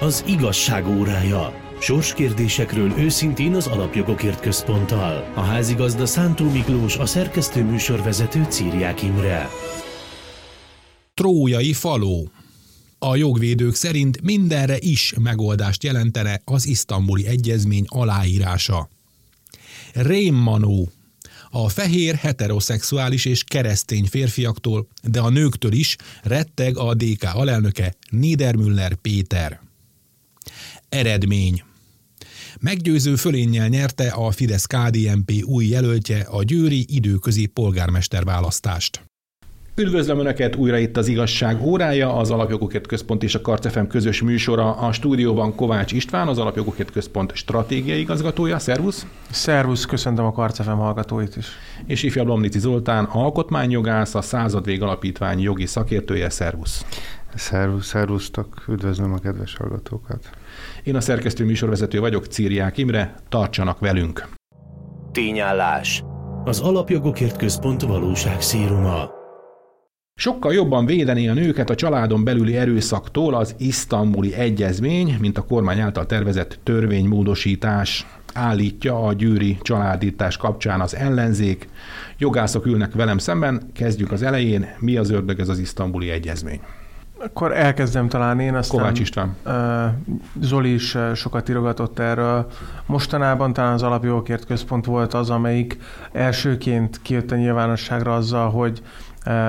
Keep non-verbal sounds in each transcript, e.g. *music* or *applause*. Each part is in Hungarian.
Az igazság órája. Sorskérdésekről őszintén az Alapjogokért Központtal. A házigazda Szántó Miklós, a szerkesztő műsorvezető Círiák Imre. Trójai faló. A jogvédők szerint mindenre is megoldást jelentene az isztambuli egyezmény aláírása. Rémmanó. A fehér, heteroszexuális és keresztény férfiaktól, de a nőktől is retteg a DK alelnöke Niedermüller Péter. Eredmény Meggyőző fölénnyel nyerte a Fidesz-KDNP új jelöltje a győri időközi polgármester választást. Üdvözlöm Önöket újra itt az igazság órája, az Alapjogokért Központ és a Karcefem közös műsora. A stúdióban Kovács István, az Alapjogokért Központ stratégiai igazgatója. Szervusz! Szervusz, köszöntöm a Karcefem hallgatóit is. És ifjabb Lomnici Zoltán, alkotmányjogász, a Századvég Alapítvány jogi szakértője. Szervusz! Szervusz, szervusztok, üdvözlöm a kedves hallgatókat. Én a szerkesztő műsorvezető vagyok, Círiák Imre, tartsanak velünk! Tényállás. Az Alapjogokért Központ valóság szíruma. Sokkal jobban védeni a nőket a családon belüli erőszaktól az isztambuli egyezmény, mint a kormány által tervezett törvénymódosítás állítja a győri családítás kapcsán az ellenzék. Jogászok ülnek velem szemben, kezdjük az elején. Mi az ördög ez az isztambuli egyezmény? Akkor elkezdem talán én, aztán Kovács István. Zoli is sokat írogatott erről. Mostanában talán az Alapjogokért Központ volt az, amelyik elsőként kijött a nyilvánosságra azzal, hogy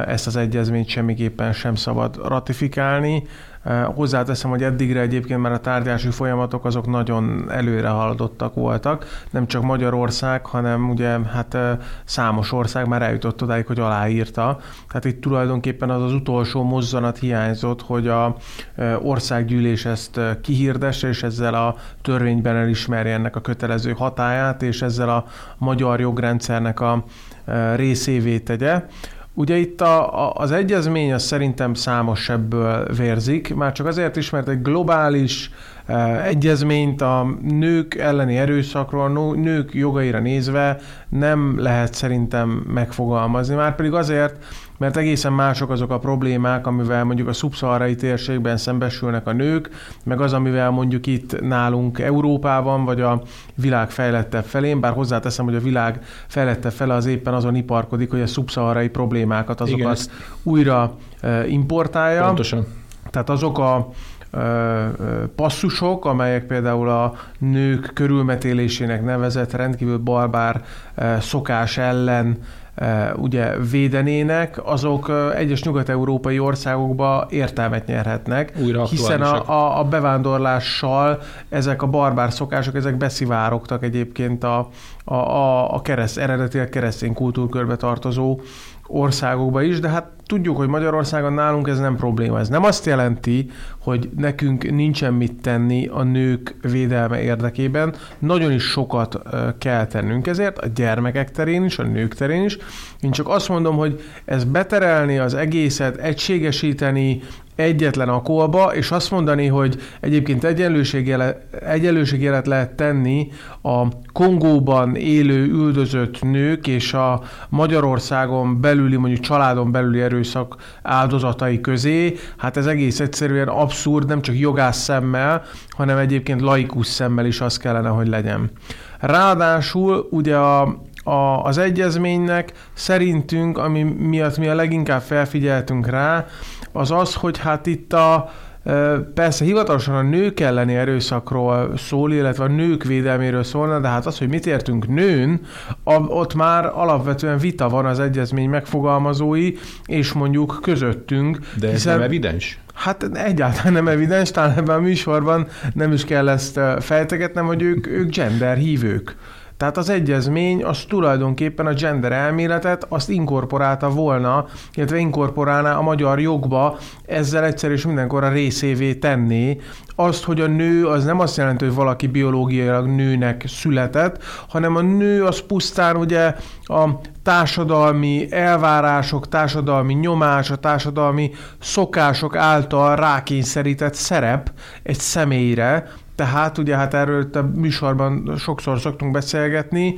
ezt az egyezményt semmiképpen sem szabad ratifikálni. Hozzáteszem, hogy eddigre egyébként már a tárgyási folyamatok azok nagyon előre haladottak voltak. Nem csak Magyarország, hanem ugye hát számos ország már eljutott odáig, hogy aláírta. Tehát itt tulajdonképpen az az utolsó mozzanat hiányzott, hogy a országgyűlés ezt kihirdesse, és ezzel a törvényben elismerje ennek a kötelező hatáját, és ezzel a magyar jogrendszernek a részévé tegye. Ugye itt a, a, az egyezmény az szerintem számos ebből vérzik, már csak azért is, mert egy globális e, egyezményt a nők elleni erőszakról, nők jogaira nézve nem lehet szerintem megfogalmazni. Már pedig azért, mert egészen mások azok a problémák, amivel mondjuk a szubszaharai térségben szembesülnek a nők, meg az, amivel mondjuk itt nálunk Európában, vagy a világ fejlettebb felén, bár hozzáteszem, hogy a világ fejlettebb fele az éppen azon iparkodik, hogy a szubszaharai problémákat azokat Igen, ezt... újra importálja. Pontosan. Tehát azok a passzusok, amelyek például a nők körülmetélésének nevezett rendkívül barbár szokás ellen ugye védenének, azok egyes nyugat-európai országokba értelmet nyerhetnek, Újra hiszen a, a, a bevándorlással ezek a barbár szokások, ezek beszivárogtak egyébként a, a, a, kereszt, eredetileg keresztény kultúrkörbe tartozó országokba is, de hát tudjuk, hogy Magyarországon nálunk ez nem probléma. Ez nem azt jelenti, hogy nekünk nincsen mit tenni a nők védelme érdekében. Nagyon is sokat kell tennünk ezért, a gyermekek terén is, a nők terén is. Én csak azt mondom, hogy ez beterelni az egészet, egységesíteni, egyetlen akolba, és azt mondani, hogy egyébként egyenlőségjelet lehet tenni a Kongóban élő üldözött nők és a Magyarországon belüli, mondjuk családon belüli erőszak áldozatai közé, hát ez egész egyszerűen abszurd, nem csak jogász szemmel, hanem egyébként laikus szemmel is az kellene, hogy legyen. Ráadásul ugye a, a, az egyezménynek szerintünk, ami miatt mi a leginkább felfigyeltünk rá, az az, hogy hát itt a Persze hivatalosan a nők elleni erőszakról szól, illetve a nők védelméről szólna, de hát az, hogy mit értünk nőn, ott már alapvetően vita van az egyezmény megfogalmazói, és mondjuk közöttünk. De ez hiszen, nem evidens? Hát egyáltalán nem evidens, talán ebben a műsorban nem is kell ezt fejtegetnem, hogy ők, ők gender hívők. Tehát az egyezmény az tulajdonképpen a gender elméletet azt inkorporálta volna, illetve inkorporálná a magyar jogba, ezzel egyszer és mindenkor a részévé tenni. Azt, hogy a nő az nem azt jelenti, hogy valaki biológiailag nőnek született, hanem a nő az pusztán ugye a társadalmi elvárások, társadalmi nyomás, a társadalmi szokások által rákényszerített szerep egy személyre, tehát ugye hát erről a műsorban sokszor szoktunk beszélgetni,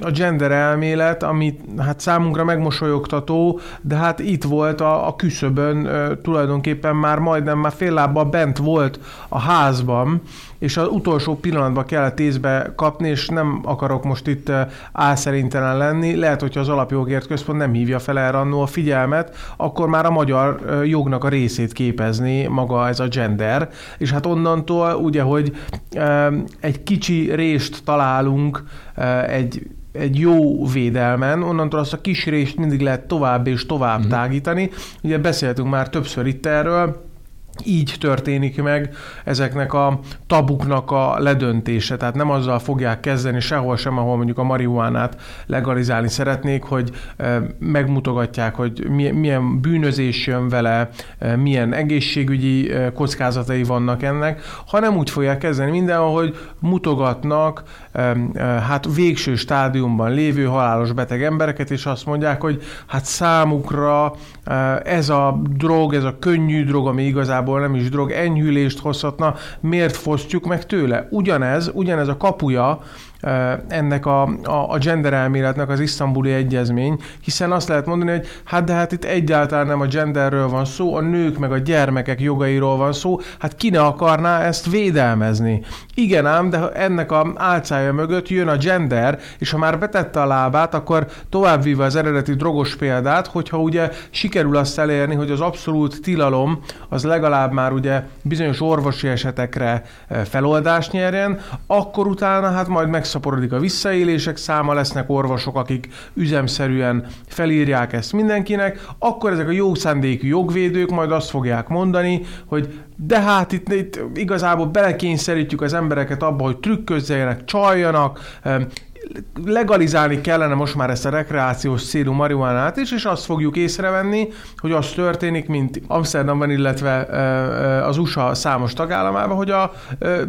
a gender elmélet, ami hát számunkra megmosolyogtató, de hát itt volt a, a küszöbön tulajdonképpen már majdnem már fél lábbal bent volt a házban, és az utolsó pillanatban kellett észbe kapni, és nem akarok most itt álszerintelen lenni. Lehet, hogyha az alapjogért központ nem hívja fel erre annó a figyelmet, akkor már a magyar jognak a részét képezni maga ez a gender. És hát onnantól ugye, hogy egy kicsi rést találunk egy egy jó védelmen, onnantól azt a kis részt mindig lehet tovább és tovább uh-huh. tágítani. Ugye beszéltünk már többször itt erről, így történik meg ezeknek a tabuknak a ledöntése. Tehát nem azzal fogják kezdeni sehol sem, ahol mondjuk a marihuánát legalizálni szeretnék, hogy megmutogatják, hogy milyen bűnözés jön vele, milyen egészségügyi kockázatai vannak ennek, hanem úgy fogják kezdeni mindenhol, hogy mutogatnak hát végső stádiumban lévő halálos beteg embereket, és azt mondják, hogy hát számukra ez a drog, ez a könnyű drog, ami igazából nem is drog, enyhülést hozhatna, miért fosztjuk meg tőle? Ugyanez, ugyanez a kapuja ennek a, a, a gender elméletnek az isztambuli egyezmény, hiszen azt lehet mondani, hogy hát de hát itt egyáltalán nem a genderről van szó, a nők meg a gyermekek jogairól van szó, hát ki ne akarná ezt védelmezni? Igen ám, de ennek a álcája mögött jön a gender, és ha már betette a lábát, akkor továbbvíve az eredeti drogos példát, hogyha ugye sikerül azt elérni, hogy az abszolút tilalom az legalább már ugye bizonyos orvosi esetekre feloldást nyerjen, akkor utána hát majd meg megszaporodik a visszaélések száma, lesznek orvosok, akik üzemszerűen felírják ezt mindenkinek, akkor ezek a jó szándékű jogvédők majd azt fogják mondani, hogy de hát itt, itt igazából belekényszerítjük az embereket abba, hogy trükközzenek, csaljanak, legalizálni kellene most már ezt a rekreációs célú marihuánát is, és azt fogjuk észrevenni, hogy az történik, mint Amsterdamban, illetve az USA számos tagállamában, hogy a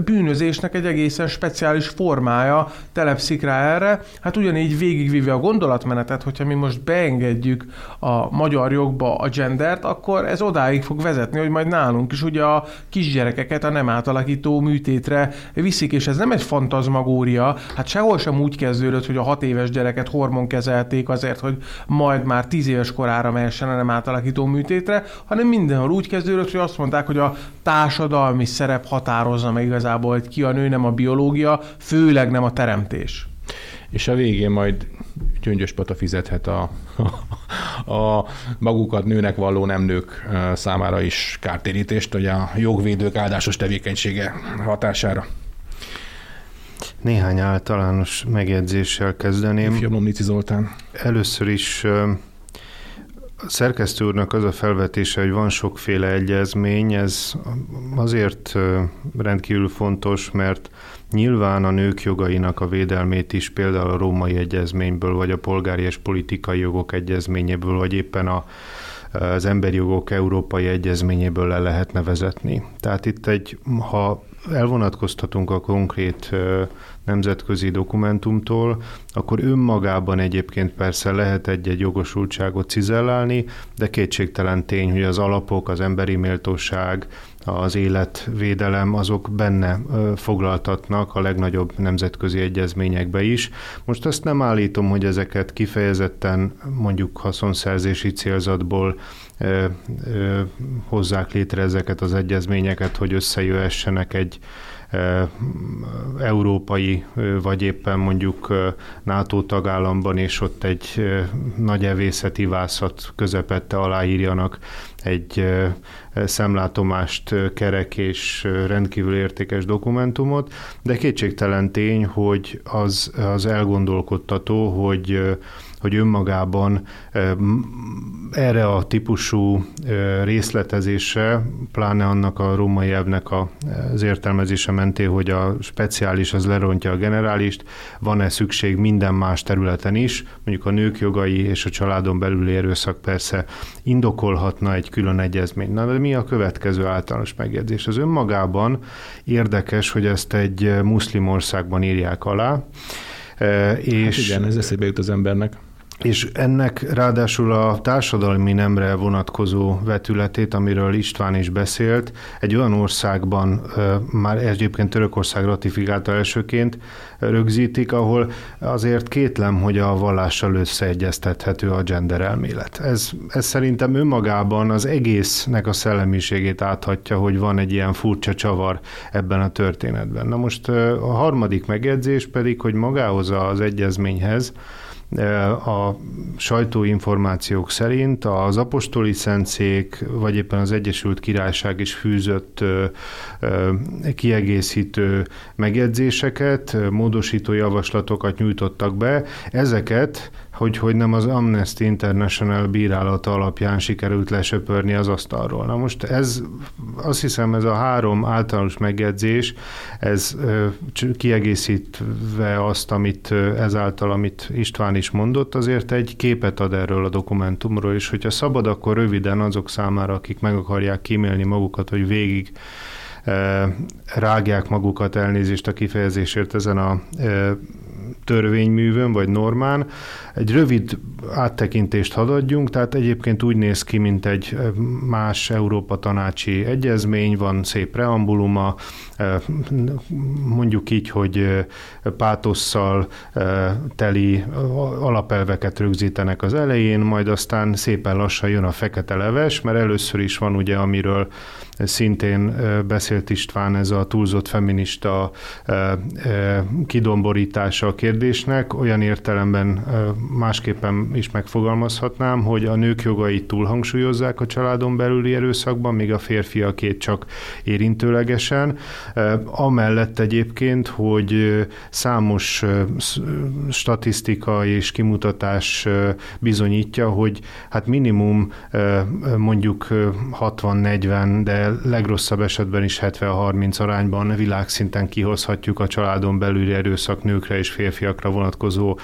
bűnözésnek egy egészen speciális formája telepszik rá erre. Hát ugyanígy végigvíve a gondolatmenetet, hogyha mi most beengedjük a magyar jogba a gendert, akkor ez odáig fog vezetni, hogy majd nálunk is ugye a kisgyerekeket a nem átalakító műtétre viszik, és ez nem egy fantazmagória, hát sehol sem úgy kezdődött, hogy a hat éves gyereket hormonkezelték azért, hogy majd már tíz éves korára mehessen a nem átalakító műtétre, hanem mindenhol úgy kezdődött, hogy azt mondták, hogy a társadalmi szerep határozza meg igazából, hogy ki a nő, nem a biológia, főleg nem a teremtés. És a végén majd gyöngyös pata fizethet a, a, *laughs* a magukat nőnek valló nem nők számára is kártérítést, hogy a jogvédők áldásos tevékenysége hatására. Néhány általános megjegyzéssel kezdeném. Ifjabb Zoltán. Először is a szerkesztő úrnak az a felvetése, hogy van sokféle egyezmény, ez azért rendkívül fontos, mert nyilván a nők jogainak a védelmét is például a római egyezményből, vagy a polgári és politikai jogok egyezményéből, vagy éppen a az emberi jogok európai egyezményéből le lehetne vezetni. Tehát itt egy, ha elvonatkoztatunk a konkrét nemzetközi dokumentumtól, akkor önmagában egyébként persze lehet egy-egy jogosultságot cizellálni, de kétségtelen tény, hogy az alapok, az emberi méltóság, az életvédelem, azok benne foglaltatnak a legnagyobb nemzetközi egyezményekbe is. Most azt nem állítom, hogy ezeket kifejezetten mondjuk haszonszerzési célzatból hozzák létre ezeket az egyezményeket, hogy összejöhessenek egy európai, vagy éppen mondjuk NATO tagállamban, és ott egy nagy evészeti vászat közepette aláírjanak egy szemlátomást kerek és rendkívül értékes dokumentumot, de kétségtelen tény, hogy az, az elgondolkodtató, hogy hogy önmagában erre a típusú részletezése, pláne annak a római elvnek az értelmezése menté, hogy a speciális az lerontja a generálist, van-e szükség minden más területen is, mondjuk a nők jogai és a családon belüli erőszak persze indokolhatna egy külön egyezmény. Na, de mi a következő általános megjegyzés? Az önmagában érdekes, hogy ezt egy muszlim országban írják alá, és... Hát igen, ez eszébe jut az embernek és ennek ráadásul a társadalmi nemre vonatkozó vetületét, amiről István is beszélt, egy olyan országban, már egyébként Törökország ratifikálta elsőként, rögzítik, ahol azért kétlem, hogy a vallással összeegyeztethető a gender elmélet. Ez, ez szerintem önmagában az egésznek a szellemiségét áthatja, hogy van egy ilyen furcsa csavar ebben a történetben. Na most a harmadik megjegyzés pedig, hogy magához az egyezményhez, a sajtóinformációk szerint az apostoli szentszék, vagy éppen az Egyesült Királyság is fűzött kiegészítő megjegyzéseket, módosító javaslatokat nyújtottak be. Ezeket hogy, hogy nem az Amnesty International bírálata alapján sikerült lesöpörni az asztalról. Na most ez, azt hiszem ez a három általános megjegyzés, ez kiegészítve azt, amit ezáltal, amit István is mondott, azért egy képet ad erről a dokumentumról, és hogyha szabad, akkor röviden azok számára, akik meg akarják kímélni magukat, hogy végig rágják magukat elnézést a kifejezésért ezen a törvényművön vagy normán. Egy rövid áttekintést hadd adjunk, tehát egyébként úgy néz ki, mint egy más Európa tanácsi egyezmény, van szép preambuluma, mondjuk így, hogy pátosszal teli alapelveket rögzítenek az elején, majd aztán szépen lassan jön a fekete leves, mert először is van ugye, amiről szintén beszélt István, ez a túlzott feminista kidomborítása a kérdésnek, olyan értelemben másképpen is megfogalmazhatnám, hogy a nők jogait túlhangsúlyozzák a családon belüli erőszakban, míg a férfiakét csak érintőlegesen. Amellett egyébként, hogy számos statisztika és kimutatás bizonyítja, hogy hát minimum mondjuk 60-40, de legrosszabb esetben is 70-30 arányban világszinten kihozhatjuk a családon belüli erőszak nőkre és férfiakra vonatkozó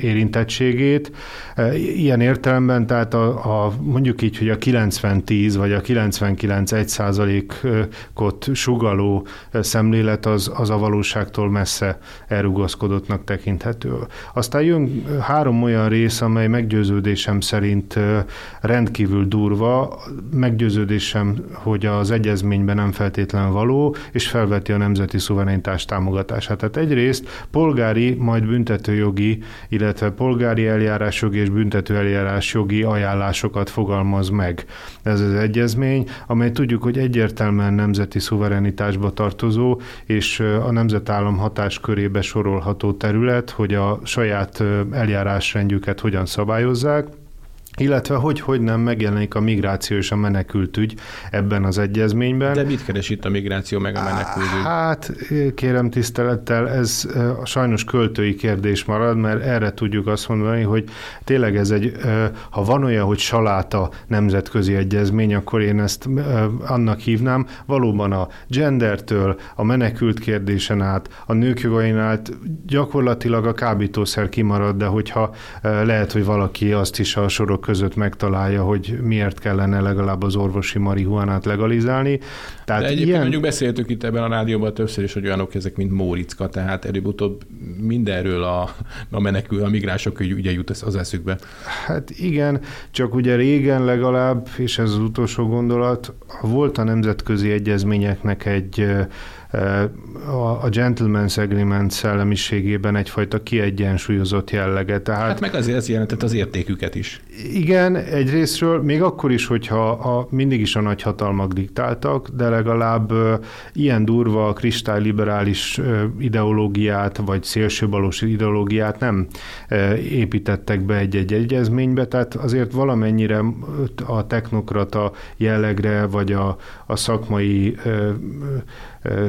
érintettségét. Ilyen értelemben, tehát a, a mondjuk így, hogy a 90-10 vagy a 99-1 százalékot sugaló szemlélet az, az a valóságtól messze elrugaszkodottnak tekinthető. Aztán jön három olyan rész, amely meggyőződésem szerint rendkívül durva, meggyőződésem, hogy az egyezményben nem feltétlen való, és felveti a nemzeti szuverenitás támogatását. Tehát egyrészt polgári, majd büntetőjogi, illetve polgári eljárásjogi és büntető eljárásjogi ajánlásokat fogalmaz meg. Ez az egyezmény, amely tudjuk, hogy egyértelműen nemzeti szuverenitásba tartozó, és a nemzetállam hatáskörébe sorolható terület, hogy a saját eljárásrendjüket hogyan szabályozzák, illetve hogy, hogy nem megjelenik a migráció és a menekültügy ebben az egyezményben. De mit keres itt a migráció meg a menekültügy? Hát kérem tisztelettel, ez sajnos költői kérdés marad, mert erre tudjuk azt mondani, hogy tényleg ez egy, ha van olyan, hogy saláta nemzetközi egyezmény, akkor én ezt annak hívnám, valóban a gendertől, a menekült kérdésen át, a nők jogain át gyakorlatilag a kábítószer kimarad, de hogyha lehet, hogy valaki azt is a sorok között megtalálja, hogy miért kellene legalább az orvosi marihuánát legalizálni. Tehát De egyébként ilyen... mondjuk beszéltük itt ebben a rádióban többször is, hogy olyanok ezek, mint Móricka, tehát előbb-utóbb mindenről a, a menekül, a migránsok ugye jut az eszükbe. Hát igen, csak ugye régen legalább, és ez az utolsó gondolat, volt a nemzetközi egyezményeknek egy a Gentleman's Agreement szellemiségében egyfajta kiegyensúlyozott jellege. Tehát, hát meg azért ez jelentett az értéküket is. Igen, egyrésztről, még akkor is, hogyha a, mindig is a nagyhatalmak diktáltak, de legalább ilyen durva kristályliberális ideológiát, vagy szélsőbalos ideológiát nem építettek be egy-egy egyezménybe, tehát azért valamennyire a technokrata jellegre, vagy a, a szakmai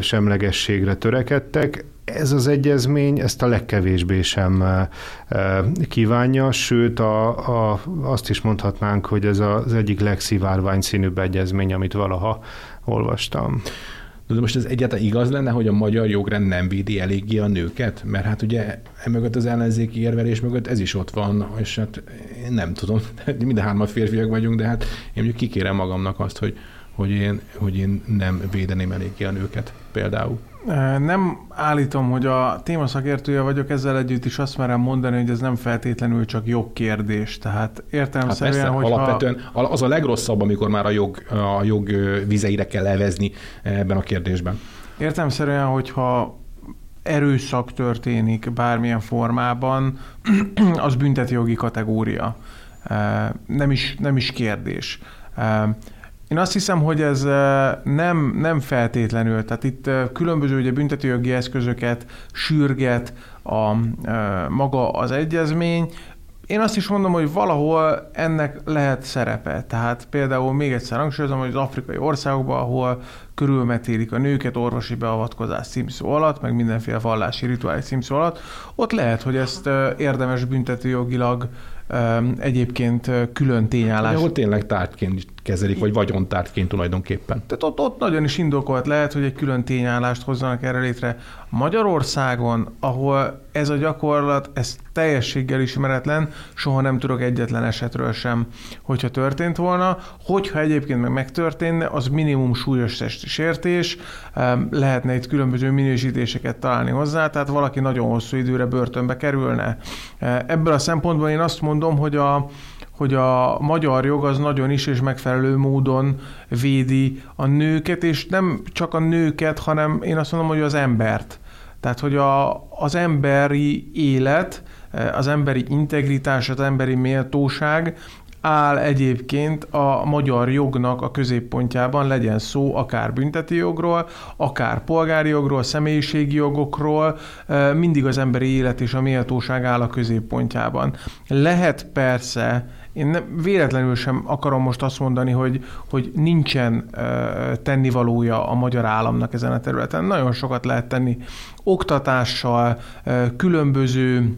semlegességre törekedtek. Ez az egyezmény ezt a legkevésbé sem kívánja, sőt a, a, azt is mondhatnánk, hogy ez az egyik legszivárvány színűbb egyezmény, amit valaha olvastam. De most ez egyáltalán igaz lenne, hogy a magyar jogrend nem védi eléggé a nőket? Mert hát ugye emögött az ellenzéki érvelés mögött ez is ott van, és hát én nem tudom, *laughs* mind a hárman férfiak vagyunk, de hát én mondjuk kikérem magamnak azt, hogy hogy én, hogy én nem védeném eléggé a nőket például. Nem állítom, hogy a témaszakértője vagyok, ezzel együtt is azt merem mondani, hogy ez nem feltétlenül csak jogkérdés. Tehát értelemszerűen, hát hogy alapvetően az a legrosszabb, amikor már a jog, a jog vizeire kell levezni ebben a kérdésben. Értelemszerűen, hogyha erőszak történik bármilyen formában, *clears throat* az bünteti jogi kategória. Nem is, nem is kérdés. Én azt hiszem, hogy ez nem, nem feltétlenül, tehát itt különböző ugye büntetőjogi eszközöket sürget a, maga az egyezmény, én azt is mondom, hogy valahol ennek lehet szerepe. Tehát például még egyszer hangsúlyozom, hogy az afrikai országokban, ahol körülmetélik a nőket orvosi beavatkozás címszó alatt, meg mindenféle vallási rituális címszó alatt, ott lehet, hogy ezt érdemes büntetőjogilag egyébként külön tényállás. Ahol tényleg tárgyként kezelik, vagy vagyontárgyként tulajdonképpen. Tehát ott, ott nagyon is indokolt lehet, hogy egy külön tényállást hozzanak erre létre. Magyarországon, ahol ez a gyakorlat, ez teljességgel ismeretlen, soha nem tudok egyetlen esetről sem, hogyha történt volna. Hogyha egyébként meg megtörténne, az minimum súlyos testi sértés, lehetne itt különböző minősítéseket találni hozzá, tehát valaki nagyon hosszú időre börtönbe kerülne. Ebből a szempontból én azt mondom, hogy a, hogy a magyar jog az nagyon is és megfelelő módon védi a nőket, és nem csak a nőket, hanem én azt mondom, hogy az embert. Tehát, hogy a, az emberi élet, az emberi integritás, az emberi méltóság áll egyébként a magyar jognak a középpontjában, legyen szó akár bünteti jogról, akár polgári jogról, személyiségi jogokról, mindig az emberi élet és a méltóság áll a középpontjában. Lehet persze én nem, véletlenül sem akarom most azt mondani, hogy, hogy nincsen tennivalója a magyar államnak ezen a területen. Nagyon sokat lehet tenni oktatással, különböző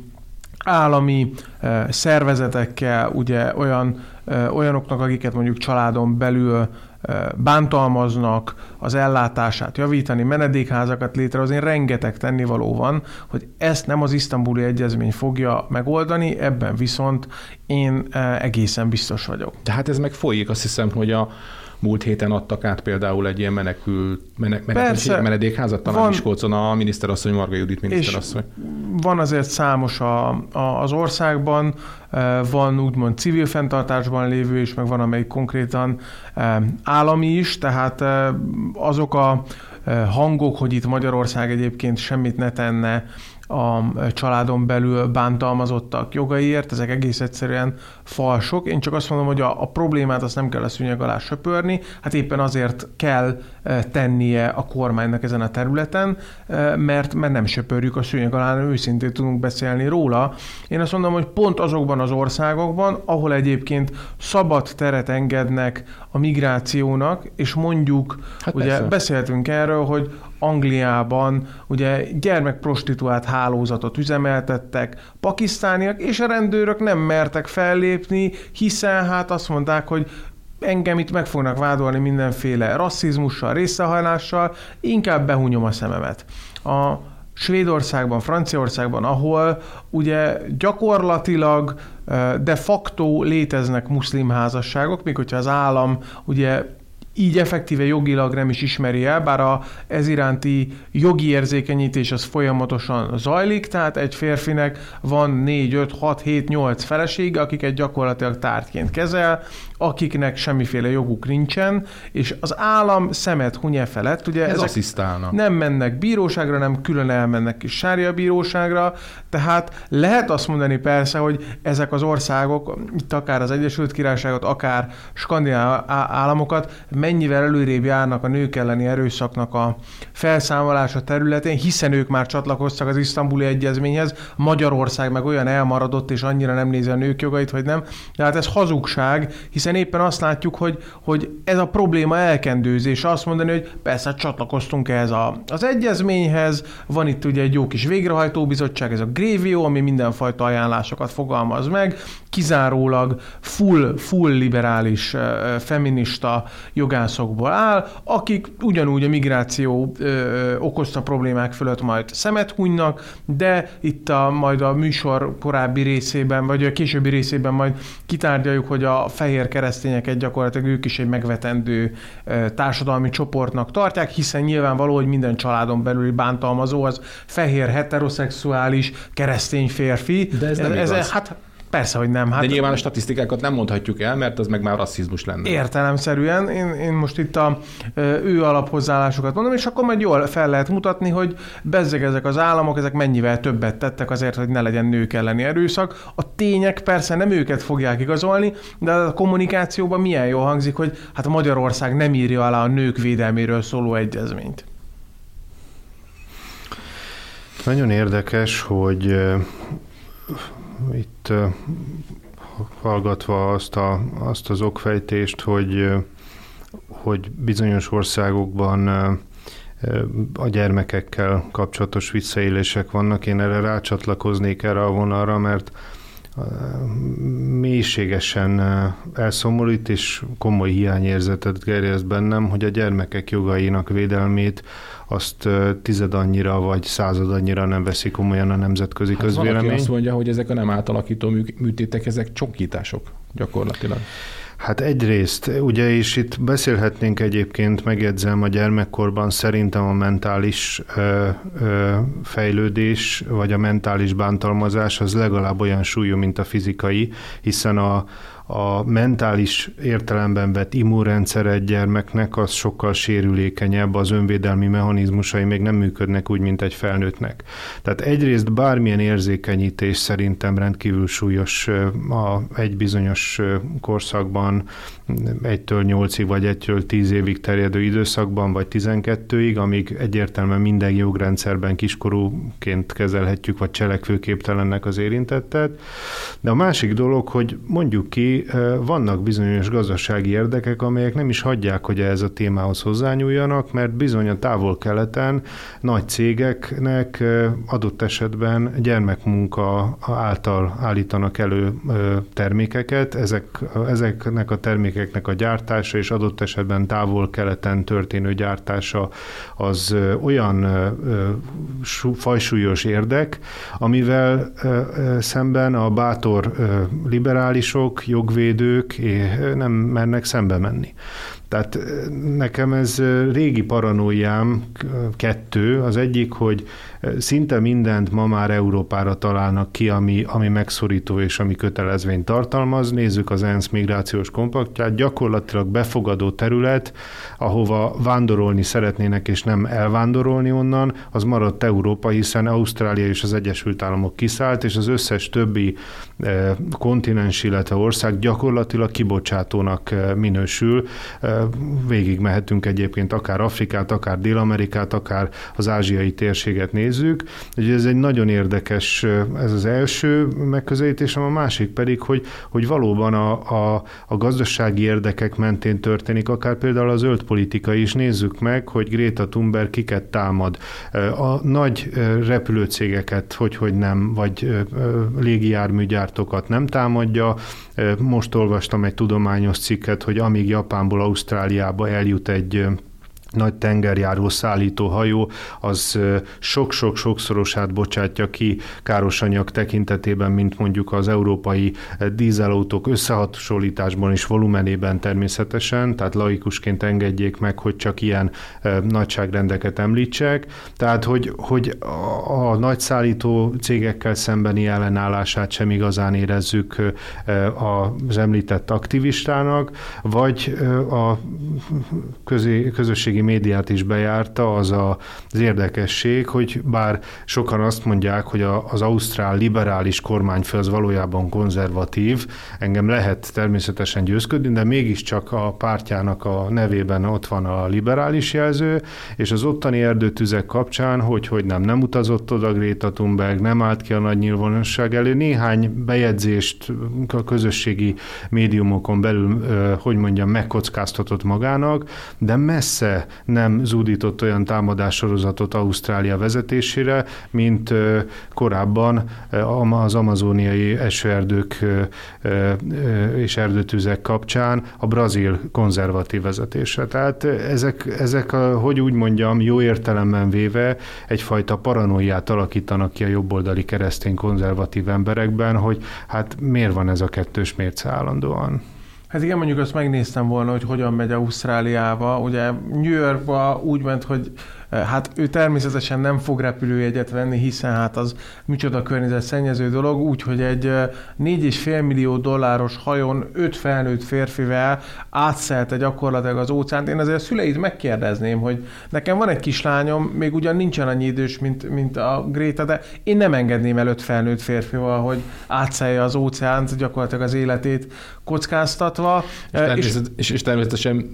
állami uh, szervezetekkel, ugye olyan, uh, olyanoknak, akiket mondjuk családon belül bántalmaznak, az ellátását javítani, menedékházakat létrehozni, rengeteg tennivaló van, hogy ezt nem az isztambuli egyezmény fogja megoldani, ebben viszont én egészen biztos vagyok. Tehát ez meg folyik, azt hiszem, hogy a múlt héten adtak át például egy ilyen menekült, menek, Persze, menedékházat talán van, Miskolcon a miniszterasszony, Marga Judit miniszterasszony. van azért számos a, a, az országban, e, van úgymond civil fenntartásban lévő, és meg van amelyik konkrétan e, állami is, tehát e, azok a hangok, hogy itt Magyarország egyébként semmit ne tenne a családon belül bántalmazottak jogaiért, ezek egész egyszerűen falsok. Én csak azt mondom, hogy a, a problémát azt nem kell a szűnyeg alá söpörni, hát éppen azért kell e, tennie a kormánynak ezen a területen, e, mert, mert nem söpörjük a szűnyeg alá, hanem őszintén tudunk beszélni róla. Én azt mondom, hogy pont azokban az országokban, ahol egyébként szabad teret engednek a migrációnak, és mondjuk, hát ugye persze. beszéltünk erről, hogy Angliában ugye gyermekprostituált hálózatot üzemeltettek, pakisztániak és a rendőrök nem mertek fellépni, hiszen hát azt mondták, hogy engem itt meg fognak vádolni mindenféle rasszizmussal, részrehajlással, inkább behunyom a szememet. A Svédországban, Franciaországban, ahol ugye gyakorlatilag de facto léteznek muszlim házasságok, még hogyha az állam ugye így effektíve jogilag nem is ismeri el, bár a ez iránti jogi érzékenyítés az folyamatosan zajlik, tehát egy férfinek van 4, 5, 6, 7, 8 felesége, akiket gyakorlatilag tártként kezel, akiknek semmiféle joguk nincsen, és az állam szemet hunye felett, ugye Ez ezek asszisztálna. nem mennek bíróságra, nem külön elmennek kis sárja bíróságra, tehát lehet azt mondani persze, hogy ezek az országok, itt akár az Egyesült Királyságot, akár skandináv államokat mennyivel előrébb járnak a nők elleni erőszaknak a felszámolása területén, hiszen ők már csatlakoztak az isztambuli egyezményhez, Magyarország meg olyan elmaradott, és annyira nem nézi a nők jogait, hogy nem. Tehát ez hazugság, hiszen éppen azt látjuk, hogy, hogy ez a probléma elkendőzés. Azt mondani, hogy persze csatlakoztunk ehhez a, az egyezményhez, van itt ugye egy jó kis végrehajtóbizottság, ez a Grévio, ami mindenfajta ajánlásokat fogalmaz meg, kizárólag full, full liberális, feminista jogászokból áll, akik ugyanúgy a migráció okozta problémák fölött majd szemet hunynak, de itt a, majd a műsor korábbi részében, vagy a későbbi részében majd kitárgyaljuk, hogy a fehér keresztényeket gyakorlatilag ők is egy megvetendő társadalmi csoportnak tartják, hiszen nyilvánvaló, hogy minden családon belüli bántalmazó az fehér, heteroszexuális, keresztény férfi. De ez nem ez, igaz. Hát Persze, hogy nem. Hát De nyilván a statisztikákat nem mondhatjuk el, mert az meg már rasszizmus lenne. Értelemszerűen. Én, én most itt a ő alaphozzáállásokat mondom, és akkor majd jól fel lehet mutatni, hogy bezzeg ezek az államok, ezek mennyivel többet tettek azért, hogy ne legyen nők elleni erőszak. A tények persze nem őket fogják igazolni, de a kommunikációban milyen jól hangzik, hogy hát Magyarország nem írja alá a nők védelméről szóló egyezményt. Nagyon érdekes, hogy itt hallgatva azt, a, azt az okfejtést, hogy, hogy bizonyos országokban a gyermekekkel kapcsolatos visszaélések vannak. Én erre rácsatlakoznék erre a vonalra, mert mélységesen elszomorít és komoly hiányérzetet gerjeszt bennem, hogy a gyermekek jogainak védelmét azt tized annyira vagy század annyira nem veszi komolyan a nemzetközi hát közvélemény. Valaki azt mondja, hogy ezek a nem átalakító műtétek, ezek csonkítások gyakorlatilag. Hát egyrészt, ugye, és itt beszélhetnénk egyébként, megjegyzem, a gyermekkorban szerintem a mentális ö, ö, fejlődés, vagy a mentális bántalmazás az legalább olyan súlyú, mint a fizikai, hiszen a, a mentális értelemben vett immunrendszer egy gyermeknek az sokkal sérülékenyebb, az önvédelmi mechanizmusai még nem működnek úgy, mint egy felnőttnek. Tehát egyrészt bármilyen érzékenyítés szerintem rendkívül súlyos a, egy bizonyos korszakban, egytől nyolcig vagy egytől tíz évig terjedő időszakban, vagy tizenkettőig, amíg egyértelműen minden jogrendszerben kiskorúként kezelhetjük, vagy cselekvőképtelennek az érintettet. De a másik dolog, hogy mondjuk ki, vannak bizonyos gazdasági érdekek, amelyek nem is hagyják, hogy ez a témához hozzányúljanak, mert bizony a távol-keleten nagy cégeknek adott esetben gyermekmunka által állítanak elő termékeket, ezek, ezeknek a termékeknek a gyártása és adott esetben távol-keleten történő gyártása az olyan fajsúlyos érdek, amivel szemben a bátor liberálisok, jog jogvédők nem mernek szembe menni. Tehát nekem ez régi paranoiám kettő. Az egyik, hogy szinte mindent ma már Európára találnak ki, ami, ami megszorító és ami kötelezvényt tartalmaz. Nézzük az ENSZ migrációs kompaktját. Gyakorlatilag befogadó terület, ahova vándorolni szeretnének és nem elvándorolni onnan, az maradt Európa, hiszen Ausztrália és az Egyesült Államok kiszállt, és az összes többi kontinens, illetve ország gyakorlatilag kibocsátónak minősül végig mehetünk egyébként akár Afrikát, akár Dél-Amerikát, akár az ázsiai térséget nézzük. Ugye ez egy nagyon érdekes, ez az első megközelítésem, a másik pedig, hogy, hogy valóban a, a, a gazdasági érdekek mentén történik, akár például az zöld politika is. Nézzük meg, hogy Greta Thunberg kiket támad. A nagy repülőcégeket, hogy, hogy nem, vagy légijárműgyártókat nem támadja. Most olvastam egy tudományos cikket, hogy amíg Japánból Ausztráliába eljut egy nagy tengerjáró szállító hajó, az sok-sok-sokszorosát bocsátja ki károsanyag tekintetében, mint mondjuk az európai dízelautók összehasonlításban és volumenében természetesen, tehát laikusként engedjék meg, hogy csak ilyen nagyságrendeket említsek. Tehát, hogy, hogy a nagy szállító cégekkel szembeni ellenállását sem igazán érezzük az említett aktivistának, vagy a közé, közösségi közösségi médiát is bejárta, az a, az érdekesség, hogy bár sokan azt mondják, hogy a, az ausztrál liberális kormányfő az valójában konzervatív, engem lehet természetesen győzködni, de mégiscsak a pártjának a nevében ott van a liberális jelző, és az ottani erdőtüzek kapcsán, hogy, hogy nem, nem utazott oda Greta Thunberg, nem állt ki a nagy nyilvánosság elő, néhány bejegyzést a közösségi médiumokon belül, hogy mondjam, megkockáztatott magának, de messze nem zúdított olyan támadássorozatot Ausztrália vezetésére, mint korábban az amazóniai esőerdők és erdőtüzek kapcsán a brazil konzervatív vezetése. Tehát ezek, ezek a, hogy úgy mondjam, jó értelemben véve egyfajta paranoiát alakítanak ki a jobboldali keresztény konzervatív emberekben, hogy hát miért van ez a kettős mérce állandóan. Hát igen, mondjuk azt megnéztem volna, hogy hogyan megy Ausztráliába. Ugye New Yorkba úgy ment, hogy Hát ő természetesen nem fog repülőjegyet venni, hiszen hát az micsoda környezetszennyező dolog, úgyhogy egy 4,5 millió dolláros hajón öt felnőtt férfivel átszelte gyakorlatilag az óceánt. Én azért a szüleit megkérdezném, hogy nekem van egy kislányom, még ugyan nincsen annyi idős, mint, mint a Gréta, de én nem engedném el öt felnőtt férfival, hogy átszelje az óceánt, gyakorlatilag az életét kockáztatva. És, természet, és, és természetesen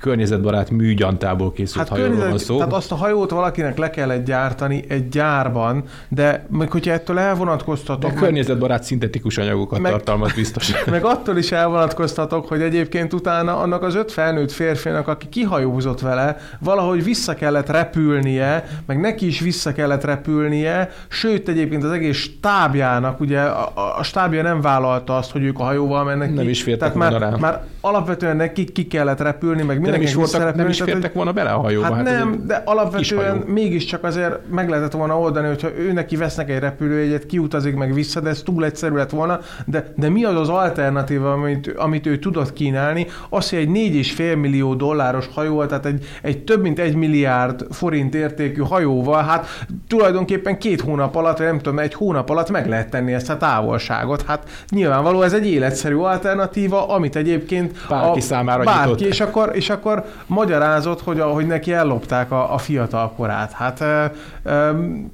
környezetbarát műgyantából készült hát hajóról van szó. Tehát azt a hajót valakinek le kellett gyártani egy gyárban, de meg hogyha ettől elvonatkoztatok... De környezetbarát szintetikus anyagokat meg, tartalmaz biztos. *laughs* Meg attól is elvonatkoztatok, hogy egyébként utána annak az öt felnőtt férfinak, aki kihajózott vele, valahogy vissza kellett repülnie, meg neki is vissza kellett repülnie, sőt egyébként az egész stábjának, ugye a, a stábja nem vállalta azt, hogy ők a hajóval mennek Nem ki. is fértek Tehát már, rá. már alapvetően nekik ki kellett repülni, meg De nem is, voltak, nem is tehát, fértek volna bele a hajóba. Hát, hát nem, de alapvetően hajó. mégiscsak azért meg lehetett volna oldani, hogyha ő neki vesznek egy repülőjegyet, kiutazik meg vissza, de ez túl egyszerű lett volna. De, de mi az az alternatíva, amit, amit ő tudott kínálni? Az, hogy egy 4,5 millió dolláros hajóval, tehát egy, egy több mint egy milliárd forint értékű hajóval, hát tulajdonképpen két hónap alatt, vagy nem tudom, egy hónap alatt meg lehet tenni ezt a távolságot. Hát nyilvánvaló ez egy életszerű alternatíva, amit egyébként Bárki számára bárki, nyitott. és akkor, és akkor magyarázott, hogy, ahogy neki ellopták a, a fiatal korát. Hát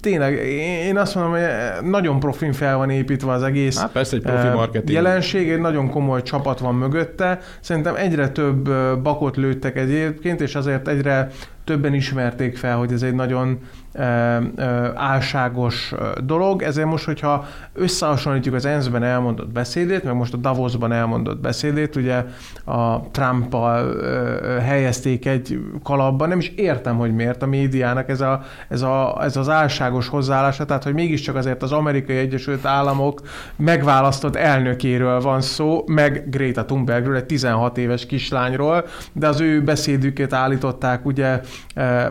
tényleg, én azt mondom, hogy nagyon profin fel van építve az egész Hát persze, egy profi marketing. jelenség, egy nagyon komoly csapat van mögötte. Szerintem egyre több bakot lőttek egyébként, és azért egyre többen ismerték fel, hogy ez egy nagyon ö, ö, álságos ö, dolog, ezért most, hogyha összehasonlítjuk az ENSZ-ben elmondott beszédét, meg most a Davosban elmondott beszédét, ugye a ö, helyezték egy kalapban, nem is értem, hogy miért a médiának ez, a, ez, a, ez az álságos hozzáállása, tehát hogy mégiscsak azért az amerikai Egyesült Államok megválasztott elnökéről van szó, meg Greta Thunbergről, egy 16 éves kislányról, de az ő beszédüket állították ugye eh,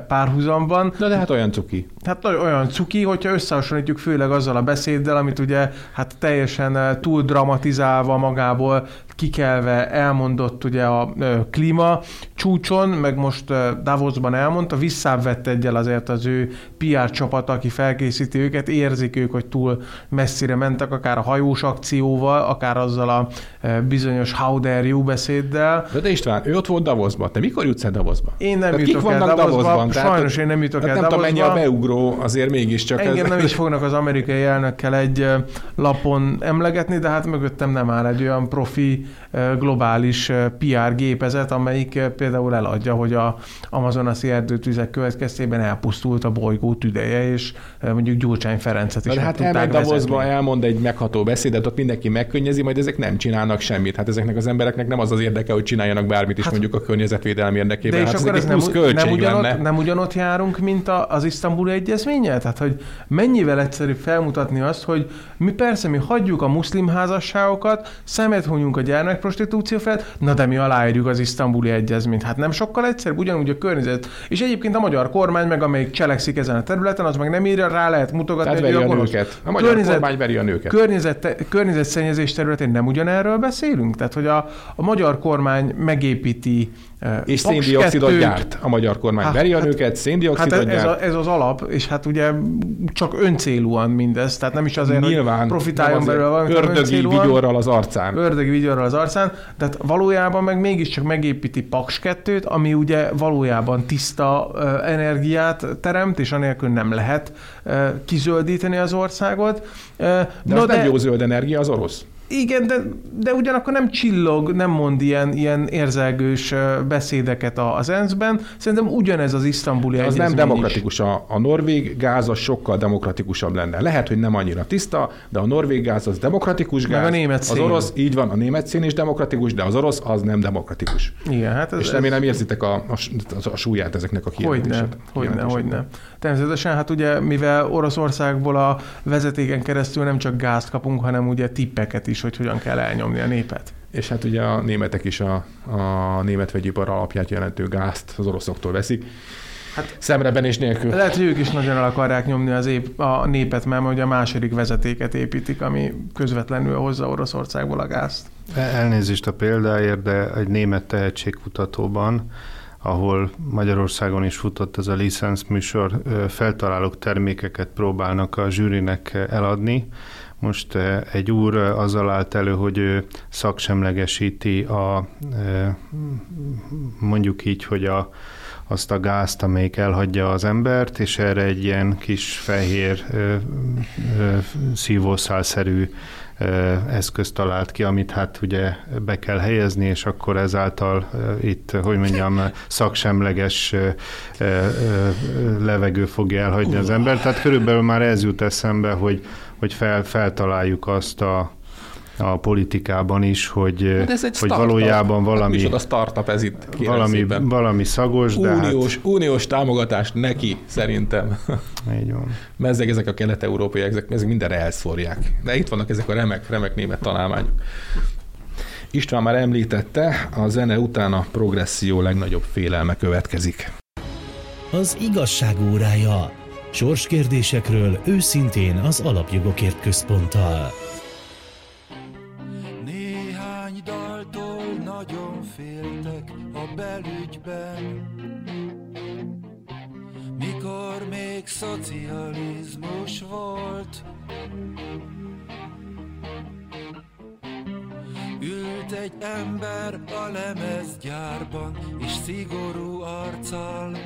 párhuzamban. Na de hát olyan cuki. Hát olyan cuki, hogyha összehasonlítjuk főleg azzal a beszéddel, amit ugye hát teljesen túl dramatizálva magából kikelve elmondott ugye a klíma csúcson, meg most Davosban elmondta, visszább egyel azért az ő PR csapat, aki felkészíti őket, érzik ők, hogy túl messzire mentek, akár a hajós akcióval, akár azzal a bizonyos How dare you beszéddel. De, de István, ő ott volt Davosban. Te mikor jutsz el Davosba? Én nem Tehát jutok el Davosba, Davosban? Sajnos én nem jutok Hát el nem tudom, Davosba. mennyi a beugró, azért mégiscsak. Engem ez... nem is fognak az amerikai elnökkel egy lapon emlegetni, de hát mögöttem nem áll egy olyan profi globális PR gépezet, amelyik például eladja, hogy a amazonasi erdőtüzek következtében elpusztult a bolygó tüdeje, és mondjuk Gyurcsány Ferencet is De hát elmegy Davosba, elmond egy megható beszédet, ott mindenki megkönnyezi, majd ezek nem csinálnak semmit. Hát ezeknek az embereknek nem az az érdeke, hogy csináljanak bármit is Hát- mondjuk a környezetvédelem érdekében. De és hát akkor ez nem, plusz nem, költség ugyanott, lenne. nem ugyanott járunk, mint a, az isztambuli egyezménnyel? Tehát, hogy mennyivel egyszerűbb felmutatni azt, hogy mi persze, mi hagyjuk a muszlim házasságokat, szemet hunyunk a gyermekprostitúció felett, na de mi aláírjuk az isztambuli egyezményt. Hát nem sokkal egyszerűbb, ugyanúgy a környezet. És egyébként a magyar kormány, meg amelyik cselekszik ezen a területen, az meg nem írja, rá lehet mutogatni, Tehát veri a gonosz. nőket. A magyar Környezet- kormány veri a nőket. Környezet, környezetszennyezés területén nem ugyanerről beszélünk? Tehát, hogy a, a magyar kormány megépíti és széndiokszidot 2-t, gyárt. A magyar kormány Hát- veri a hát- nőket, Hát széndiokszidot ez, ez, gyárt. a, ez az alap, és hát ugye csak öncélúan mindez, tehát nem is azért, Nyilván. hogy profitáljon belőle valami, Ördögi vigyorral az arcán. Ördögi vigyorral az arcán, tehát valójában meg mégiscsak megépíti Paks 2 ami ugye valójában tiszta energiát teremt, és anélkül nem lehet kizöldíteni az országot. De no, az nem jó zöld energia, az orosz. Igen, de, de ugyanakkor nem csillog, nem mond ilyen, ilyen érzelgős beszédeket a- az ENSZ-ben. Szerintem ugyanez az isztambuli Az egyezmény nem is. demokratikus. A, a norvég gáz az sokkal demokratikusabb lenne. Lehet, hogy nem annyira tiszta, de a norvég gáz az demokratikus Meg gáz. a német Az szén. orosz, így van, a német szén is demokratikus, de az orosz az nem demokratikus. Igen, hát ez, És remélem érzitek a, a, a, súlyát ezeknek a Hogyne, kijelentéseknek. hogyne, hogyne. Természetesen, hát ugye, mivel Oroszországból a vezetéken keresztül nem csak gázt kapunk, hanem ugye tippeket is, hogy hogyan kell elnyomni a népet. És hát ugye a németek is a, a német vegyipar alapját jelentő gázt az oroszoktól veszik. Hát szemrebenés nélkül. Lehet, hogy ők is nagyon el akarják nyomni az ép, a népet, mert ugye a második vezetéket építik, ami közvetlenül hozza Oroszországból a gázt. Elnézést a példáért, de egy német tehetségkutatóban, ahol Magyarországon is futott ez a licensz műsor, feltalálók termékeket próbálnak a zsűrinek eladni. Most egy úr azzal állt elő, hogy ő szaksemlegesíti a mondjuk így, hogy a, azt a gázt, amelyik elhagyja az embert, és erre egy ilyen kis fehér szívószálszerű eszközt talált ki, amit hát ugye be kell helyezni, és akkor ezáltal itt, hogy mondjam, szaksemleges levegő fogja elhagyni az ember. Tehát körülbelül már ez jut eszembe, hogy, hogy fel, feltaláljuk azt a a politikában is, hogy, hát ez egy hogy valójában hát valami... Hát a startup ez itt, valami, valami szagos, uniós, de hát... Uniós támogatás neki, szerintem. Így van. Mezzeg ezek a kelet-európaiak, ezek, ezek mindenre elszórják. De itt vannak ezek a remek, remek német találmányok. István már említette, a zene után a progresszió legnagyobb félelme következik. Az igazság órája. Sorskérdésekről őszintén az Alapjogokért Központtal. belügyben, mikor még szocializmus volt. Ült egy ember a lemezgyárban, és szigorú arccal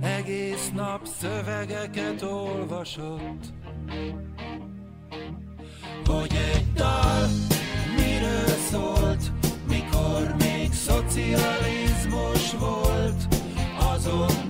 egész nap szövegeket olvasott. Hogy egy dal miről szólt, mikor még szocializmus volt, azon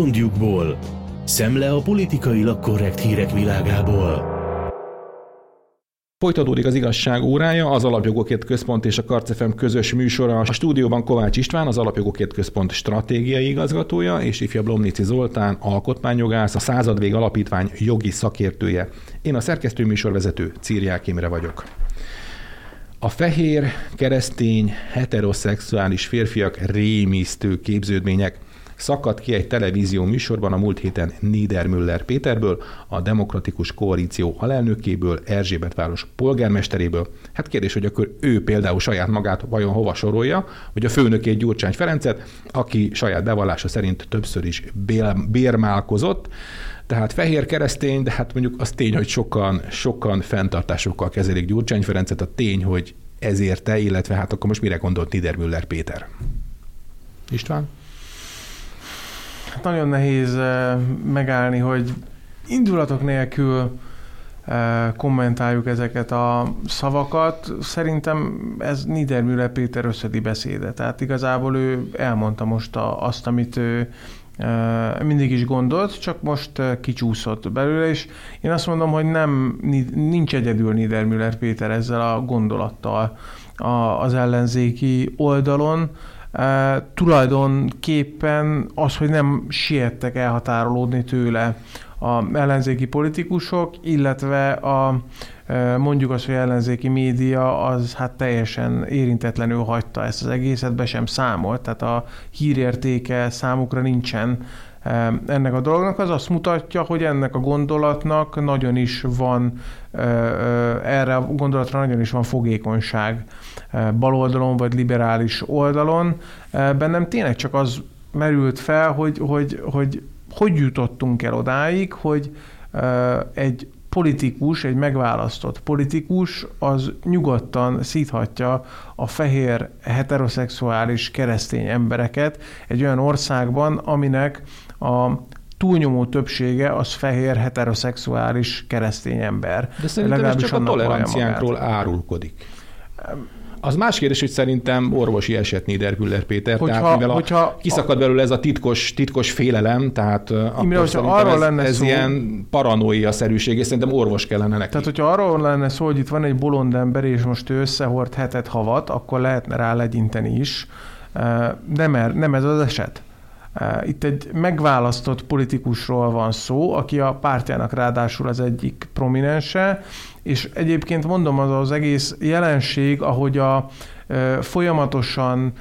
Bolondjukból. Szemle a politikailag korrekt hírek világából. Folytatódik az igazság órája, az Alapjogokért Központ és a Karcefem közös műsora. A stúdióban Kovács István, az Alapjogokért Központ stratégiai igazgatója, és ifja Blomnici Zoltán, alkotmányjogász, a Századvég Alapítvány jogi szakértője. Én a szerkesztő műsorvezető Círiák Imre vagyok. A fehér, keresztény, heteroszexuális férfiak rémisztő képződmények – szakadt ki egy televízió műsorban a múlt héten Niedermüller Péterből, a Demokratikus Koalíció alelnökéből, Erzsébet város polgármesteréből. Hát kérdés, hogy akkor ő például saját magát vajon hova sorolja, hogy a főnökét Gyurcsány Ferencet, aki saját bevallása szerint többször is bérmálkozott, tehát fehér keresztény, de hát mondjuk az tény, hogy sokan, sokan fenntartásokkal kezelik Gyurcsány Ferencet, a tény, hogy ezért te, illetve hát akkor most mire gondolt Niedermüller Péter? István? Hát nagyon nehéz eh, megállni, hogy indulatok nélkül eh, kommentáljuk ezeket a szavakat. Szerintem ez Niedermüller Péter összedi beszéde. Tehát igazából ő elmondta most azt, amit ő eh, mindig is gondolt, csak most kicsúszott belőle, és én azt mondom, hogy nem, nincs egyedül Niedermüller Péter ezzel a gondolattal az ellenzéki oldalon, Uh, tulajdonképpen az, hogy nem siettek elhatárolódni tőle a ellenzéki politikusok, illetve a mondjuk azt, hogy ellenzéki média az hát teljesen érintetlenül hagyta ezt az egészet, be sem számolt, tehát a hírértéke számukra nincsen ennek a dolognak, az azt mutatja, hogy ennek a gondolatnak nagyon is van, erre a gondolatra nagyon is van fogékonyság baloldalon vagy liberális oldalon. Bennem tényleg csak az merült fel, hogy hogy, hogy, hogy jutottunk el odáig, hogy egy politikus, egy megválasztott politikus, az nyugodtan szíthatja a fehér heteroszexuális keresztény embereket egy olyan országban, aminek a túlnyomó többsége az fehér heteroszexuális keresztény ember. De szerintem ez csak a toleranciánkról árulkodik. Az más kérdés, hogy szerintem orvosi eset Niedermüller Péter, hogyha, tehát mivel hogyha, a, kiszakad belőle ez a titkos, titkos félelem, tehát Imre, akkor arról ez, lenne ez szó, ilyen paranoia-szerűség, és szerintem orvos kellene neki. Tehát, hogyha arról lenne szó, hogy itt van egy bolond ember, és most ő összehord hetet havat, akkor lehetne rá legyinteni is. Nem, er, nem ez az eset. Itt egy megválasztott politikusról van szó, aki a pártjának ráadásul az egyik prominense, és egyébként mondom, az az egész jelenség, ahogy a folyamatosan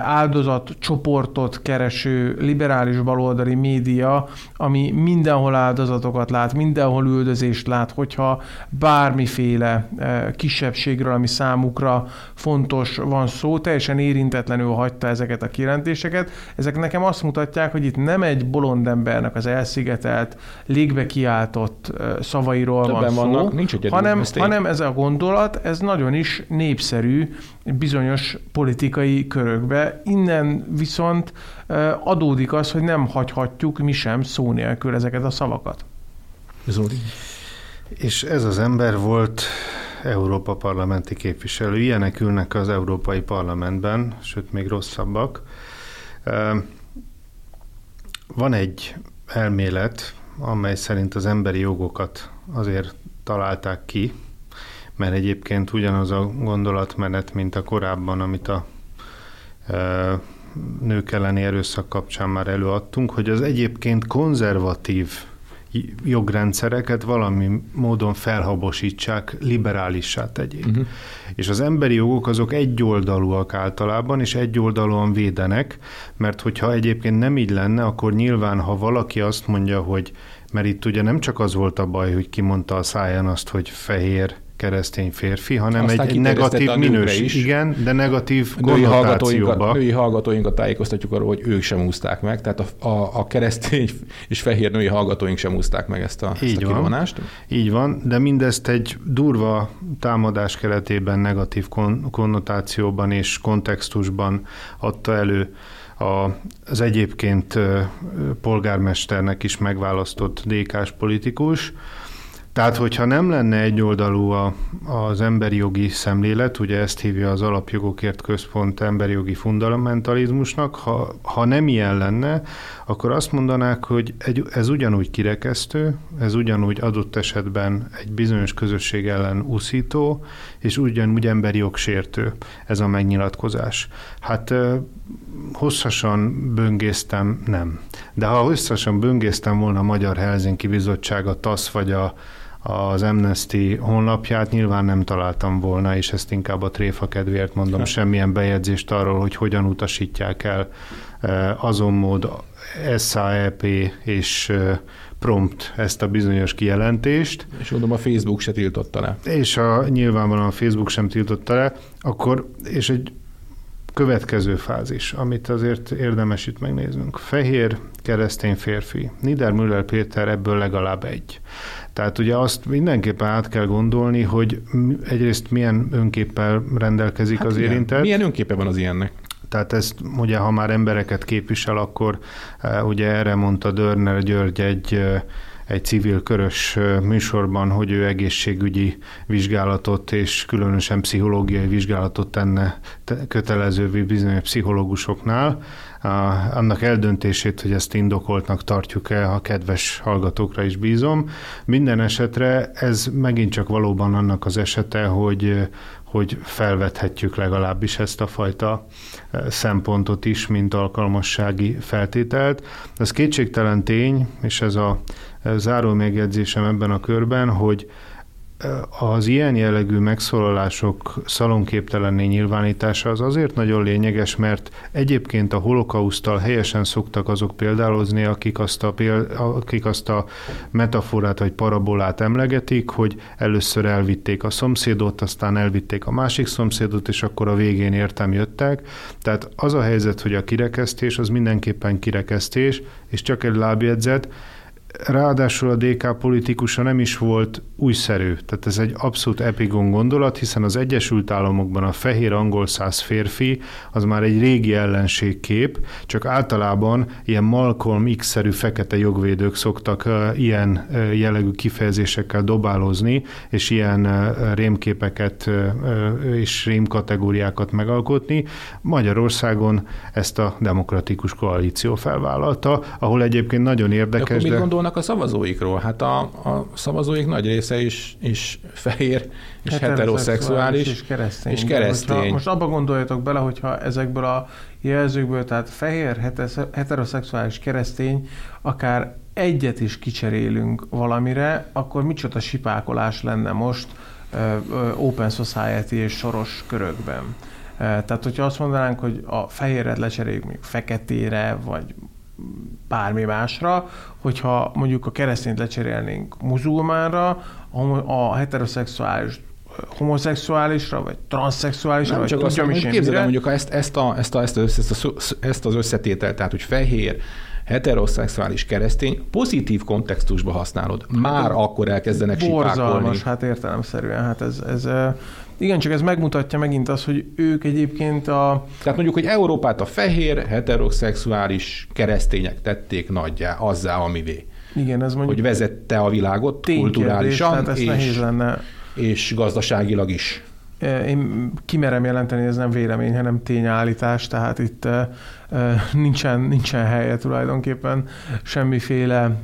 áldozatcsoportot kereső liberális baloldali média, ami mindenhol áldozatokat lát, mindenhol üldözést lát, hogyha bármiféle kisebbségről, ami számukra fontos van szó, teljesen érintetlenül hagyta ezeket a kijelentéseket. Ezek nekem azt mutatják, hogy itt nem egy bolond embernek az elszigetelt, légbe kiáltott szavairól Többen van szó, vannak, nincs hanem, hanem ez a gondolat, ez nagyon is népszerű bizonyos politikai körökbe. Innen viszont adódik az, hogy nem hagyhatjuk mi sem szó nélkül ezeket a szavakat. Zoli. És ez az ember volt Európa parlamenti képviselő. Ilyenek ülnek az Európai Parlamentben, sőt még rosszabbak. Van egy elmélet, amely szerint az emberi jogokat azért találták ki, mert egyébként ugyanaz a gondolatmenet, mint a korábban, amit a nők elleni erőszak kapcsán már előadtunk, hogy az egyébként konzervatív jogrendszereket valami módon felhabosítsák, liberálissá tegyék. Uh-huh. És az emberi jogok azok egyoldalúak általában, és egyoldalúan védenek, mert hogyha egyébként nem így lenne, akkor nyilván, ha valaki azt mondja, hogy mert itt ugye nem csak az volt a baj, hogy kimondta a száján azt, hogy fehér, keresztény férfi, hanem Aztán egy negatív minős, is. igen, de negatív női hallgatóinkat, női hallgatóinkat tájékoztatjuk arról, hogy ők sem úzták meg, tehát a, a, a keresztény és fehér női hallgatóink sem úzták meg ezt a, Így ezt a kivonást. Van. Így van, de mindezt egy durva támadás keretében, negatív kon- konnotációban és kontextusban adta elő a, az egyébként polgármesternek is megválasztott DK-s politikus, Tehát, hogyha nem lenne egyoldalú a, az emberi jogi szemlélet, ugye ezt hívja az Alapjogokért Központ emberi jogi fundamentalizmusnak, ha, ha nem ilyen lenne, akkor azt mondanák, hogy egy, ez ugyanúgy kirekesztő, ez ugyanúgy adott esetben egy bizonyos közösség ellen úszító, és ugyanúgy emberi jogsértő ez a megnyilatkozás. Hát hosszasan böngésztem, nem. De ha hosszasan böngésztem volna a Magyar Helsinki Bizottság, a TASZ vagy a, az Amnesty honlapját nyilván nem találtam volna, és ezt inkább a tréfa kedvéért mondom, hát. semmilyen bejegyzést arról, hogy hogyan utasítják el azon mód SAEP és prompt ezt a bizonyos kijelentést. És mondom, a Facebook se tiltotta le. És a, nyilvánvalóan a Facebook sem tiltotta le, akkor, és egy következő fázis, amit azért érdemes itt megnéznünk. Fehér, keresztény férfi. Niedermüller Péter ebből legalább egy. Tehát ugye azt mindenképpen át kell gondolni, hogy egyrészt milyen önképpel rendelkezik hát az igen. érintett. Milyen önképe van az ilyennek? Tehát ezt ugye, ha már embereket képvisel, akkor ugye erre mondta Dörner György egy egy civil körös műsorban, hogy ő egészségügyi vizsgálatot és különösen pszichológiai vizsgálatot tenne kötelezővé bizonyos pszichológusoknál. Annak eldöntését, hogy ezt indokoltnak tartjuk-e, a kedves hallgatókra is bízom. Minden esetre ez megint csak valóban annak az esete, hogy, hogy felvethetjük legalábbis ezt a fajta szempontot is, mint alkalmassági feltételt. Ez kétségtelen tény, és ez a záró megjegyzésem ebben a körben, hogy az ilyen jellegű megszólalások szalonképtelenné nyilvánítása az azért nagyon lényeges, mert egyébként a holokausztal helyesen szoktak azok példálozni, akik azt a, akik azt a metaforát vagy parabolát emlegetik, hogy először elvitték a szomszédot, aztán elvitték a másik szomszédot, és akkor a végén értem jöttek. Tehát az a helyzet, hogy a kirekesztés az mindenképpen kirekesztés, és csak egy lábjegyzet, ráadásul a DK politikusa nem is volt újszerű. Tehát ez egy abszolút epigon gondolat, hiszen az Egyesült Államokban a fehér angol száz férfi az már egy régi ellenségkép, csak általában ilyen Malcolm X-szerű fekete jogvédők szoktak ilyen jellegű kifejezésekkel dobálozni, és ilyen rémképeket és rémkategóriákat megalkotni. Magyarországon ezt a demokratikus koalíció felvállalta, ahol egyébként nagyon érdekes. De gondolnak a szavazóikról? Hát a, a szavazóik nagy része is, is fehér, és heteroszexuális, és keresztény. És keresztény. Hogyha, most abba gondoljatok bele, hogyha ezekből a jelzőkből, tehát fehér, heteroszexuális, keresztény, akár egyet is kicserélünk valamire, akkor micsoda sipákolás lenne most Open Society és soros körökben. Tehát, hogyha azt mondanánk, hogy a fehéret lecseréljük még feketére, vagy bármi másra, hogyha mondjuk a keresztényt lecserélnénk muzulmánra, a heteroszexuális homoszexuálisra, vagy transzexuálisra, Nem vagy csak azt mondom, hogy képzelem mondjuk ha ezt, ezt, a, ezt, a, ezt, a, ezt, a, ezt az összetételt, tehát hogy fehér, heteroszexuális keresztény pozitív kontextusba használod. Már hát, akkor elkezdenek Borzalmas, hát értelemszerűen. Hát ez, ez igen, csak ez megmutatja megint az, hogy ők egyébként a... Tehát mondjuk, hogy Európát a fehér, heteroszexuális keresztények tették nagyjá, azzá, amivé. Igen, ez mondjuk... Hogy vezette a világot kulturálisan, tehát ezt és, nehéz lenne. és gazdaságilag is. Én kimerem jelenteni, ez nem vélemény, hanem tényállítás, tehát itt nincsen, nincsen helye tulajdonképpen semmiféle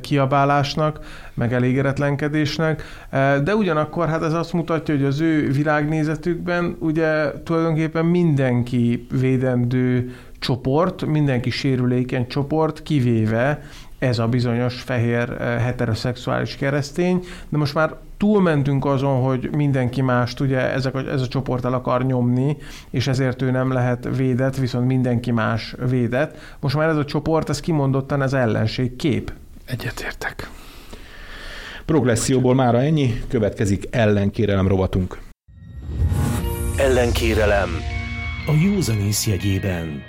kiabálásnak, meg elégedetlenkedésnek, de ugyanakkor hát ez azt mutatja, hogy az ő világnézetükben ugye tulajdonképpen mindenki védendő csoport, mindenki sérülékeny csoport, kivéve ez a bizonyos fehér heteroszexuális keresztény, de most már túlmentünk azon, hogy mindenki mást ugye ezek ez a csoport el akar nyomni, és ezért ő nem lehet védett, viszont mindenki más védett. Most már ez a csoport, ez kimondottan az ellenség kép. Egyetértek. Progresszióból mára ennyi, következik ellenkérelem rovatunk. Ellenkérelem a józanész jegyében.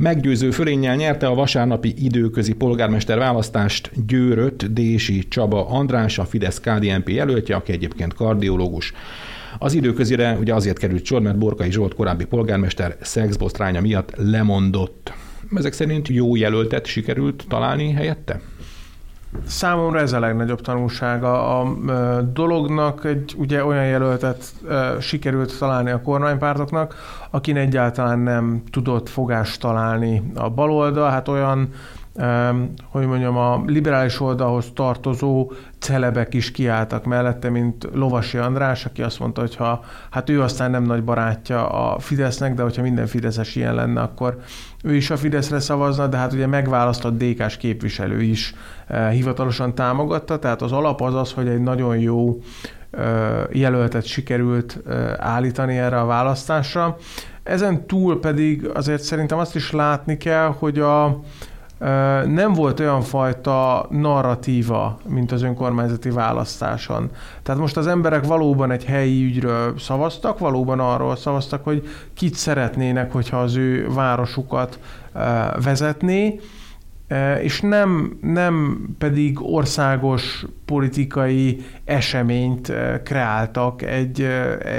Meggyőző fölénnyel nyerte a vasárnapi időközi polgármester választást Győröt Dési Csaba András, a Fidesz KDNP jelöltje, aki egyébként kardiológus. Az időközire ugye azért került sor, mert Borkai Zsolt korábbi polgármester szexbosztránya miatt lemondott. Ezek szerint jó jelöltet sikerült találni helyette? Számomra ez a legnagyobb tanulsága a dolognak. Egy ugye olyan jelöltet sikerült találni a kormánypártoknak, akin egyáltalán nem tudott fogást találni a baloldal. Hát olyan hogy mondjam, a liberális oldalhoz tartozó celebek is kiálltak mellette, mint Lovasi András, aki azt mondta, hogy ha, hát ő aztán nem nagy barátja a Fidesznek, de hogyha minden Fideszes ilyen lenne, akkor ő is a Fideszre szavazna, de hát ugye megválasztott DK-s képviselő is eh, hivatalosan támogatta, tehát az alap az az, hogy egy nagyon jó eh, jelöltet sikerült eh, állítani erre a választásra. Ezen túl pedig azért szerintem azt is látni kell, hogy a, nem volt olyan fajta narratíva, mint az önkormányzati választáson. Tehát most az emberek valóban egy helyi ügyről szavaztak, valóban arról szavaztak, hogy kit szeretnének, hogyha az ő városukat vezetné, és nem, nem pedig országos politikai eseményt kreáltak egy,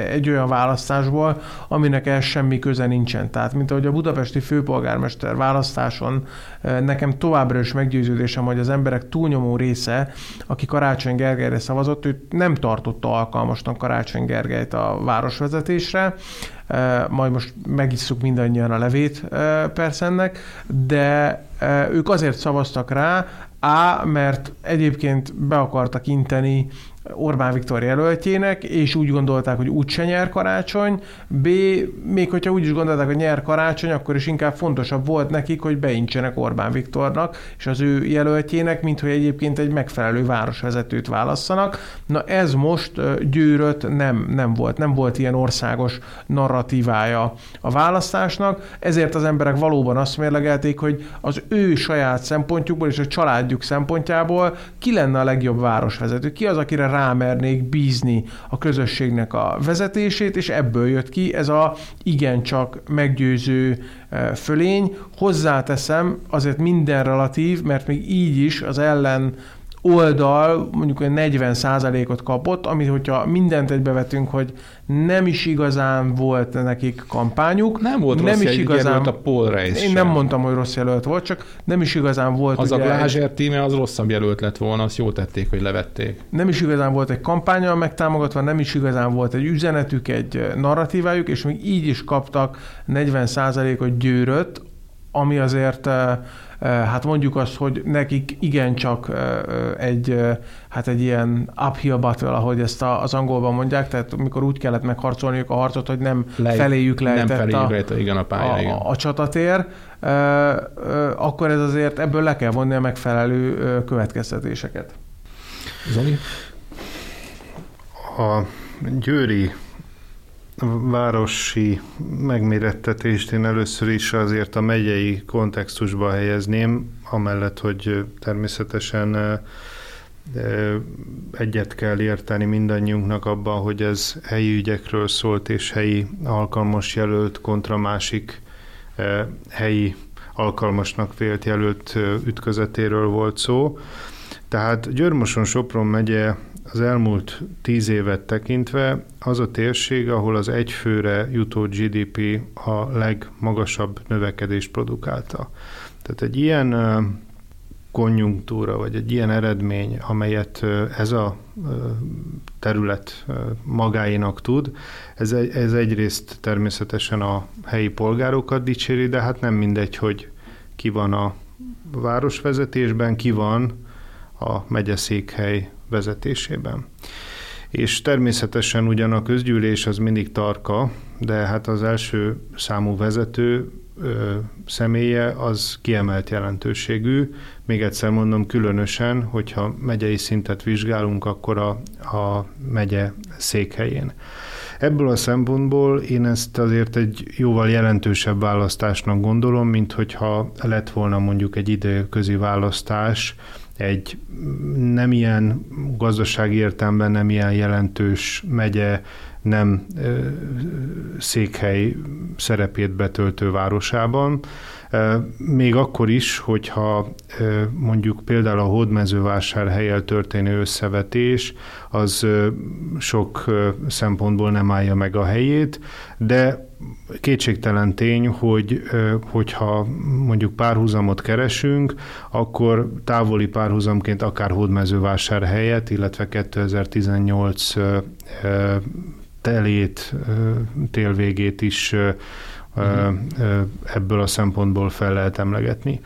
egy olyan választásból, aminek el semmi köze nincsen. Tehát, mint ahogy a budapesti főpolgármester választáson nekem továbbra is meggyőződésem, hogy az emberek túlnyomó része, aki Karácsony Gergelyre szavazott, ő nem tartotta alkalmasnak Karácsony Gergelyt a városvezetésre, majd most megisszuk mindannyian a levét persze ennek, de ők azért szavaztak rá, A, mert egyébként be akartak inteni Orbán Viktor jelöltjének, és úgy gondolták, hogy úgyse nyer karácsony. B, még hogyha úgy is gondolták, hogy nyer karácsony, akkor is inkább fontosabb volt nekik, hogy beintsenek Orbán Viktornak és az ő jelöltjének, mint hogy egyébként egy megfelelő városvezetőt válasszanak. Na ez most gyűrött nem, nem volt, nem volt ilyen országos narratívája a választásnak, ezért az emberek valóban azt mérlegelték, hogy az ő saját szempontjukból és a családjuk szempontjából ki lenne a legjobb városvezető, ki az, akire rámernék bízni a közösségnek a vezetését, és ebből jött ki ez a igencsak meggyőző eh, fölény. Hozzáteszem, azért minden relatív, mert még így is az ellen oldal mondjuk olyan 40 ot kapott, amit hogyha mindent egybevetünk, hogy nem is igazán volt nekik kampányuk. Nem volt nem rossz is igazán, a Paul Reis Én nem mondtam, hogy rossz jelölt volt, csak nem is igazán volt. Az ugye, a Glázser tíme az rosszabb jelölt lett volna, azt jó tették, hogy levették. Nem is igazán volt egy kampányal megtámogatva, nem is igazán volt egy üzenetük, egy narratívájuk, és még így is kaptak 40%-ot győrött, ami azért hát mondjuk azt, hogy nekik igencsak egy, hát egy ilyen uphill battle, ahogy ezt az angolban mondják, tehát mikor úgy kellett megharcolniuk a harcot, hogy nem Lej, feléjük lehetett nem feléjük a, lehetett, igen, a, pálya, a, igen. a csatatér, akkor ez azért ebből le kell vonni a megfelelő következtetéseket. Zoli? A győri városi megmérettetést én először is azért a megyei kontextusba helyezném, amellett, hogy természetesen egyet kell érteni mindannyiunknak abban, hogy ez helyi ügyekről szólt, és helyi alkalmas jelölt kontra másik helyi alkalmasnak vélt jelölt ütközetéről volt szó. Tehát Györmoson-Sopron megye az elmúlt tíz évet tekintve az a térség, ahol az egyfőre jutó GDP a legmagasabb növekedést produkálta. Tehát egy ilyen konjunktúra, vagy egy ilyen eredmény, amelyet ez a terület magáinak tud, ez, ez egyrészt természetesen a helyi polgárokat dicséri, de hát nem mindegy, hogy ki van a városvezetésben, ki van a megyeszékhely vezetésében. És természetesen ugyan a közgyűlés az mindig tarka, de hát az első számú vezető ö, személye az kiemelt jelentőségű. Még egyszer mondom, különösen, hogyha megyei szintet vizsgálunk, akkor a, a megye székhelyén. Ebből a szempontból én ezt azért egy jóval jelentősebb választásnak gondolom, mint hogyha lett volna mondjuk egy időközi választás, egy nem ilyen gazdasági értelemben nem ilyen jelentős megye nem ö, székhely szerepét betöltő városában. Még akkor is, hogyha mondjuk például a hódmezővásárhelyel történő összevetés, az sok szempontból nem állja meg a helyét, de kétségtelen tény, hogy hogyha mondjuk párhuzamot keresünk, akkor távoli párhuzamként akár hódmezővásárhelyet, illetve 2018 telét, télvégét is ebből a szempontból fel lehet emlegetni.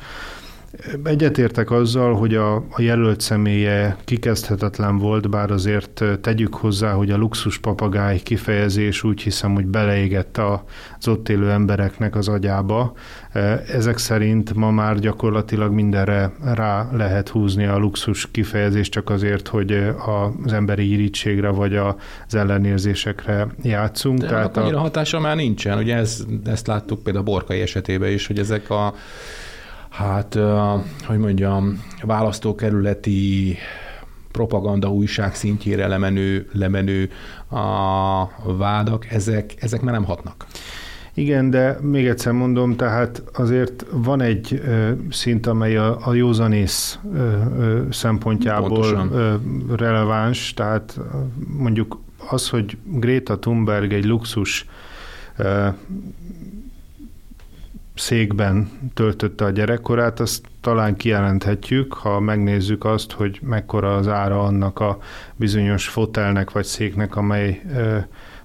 Egyetértek azzal, hogy a, a jelölt személye kikezdhetetlen volt, bár azért tegyük hozzá, hogy a luxus papagáj kifejezés úgy hiszem, hogy beleégett az ott élő embereknek az agyába. Ezek szerint ma már gyakorlatilag mindenre rá lehet húzni a luxus kifejezést csak azért, hogy az emberi irítségre vagy az ellenérzésekre játszunk. De Tehát annyira a... hatása már nincsen. Ugye ez, ezt láttuk például a Borkai esetében is, hogy ezek a hát, hogy mondjam, választókerületi propaganda újság szintjére lemenő, lemenő a vádak, ezek, ezek már nem hatnak. Igen, de még egyszer mondom, tehát azért van egy ö, szint, amely a, a józanész ö, ö, szempontjából ö, releváns, tehát mondjuk az, hogy Greta Thunberg egy luxus ö, székben töltötte a gyerekkorát, azt talán kijelenthetjük, ha megnézzük azt, hogy mekkora az ára annak a bizonyos fotelnek vagy széknek, amely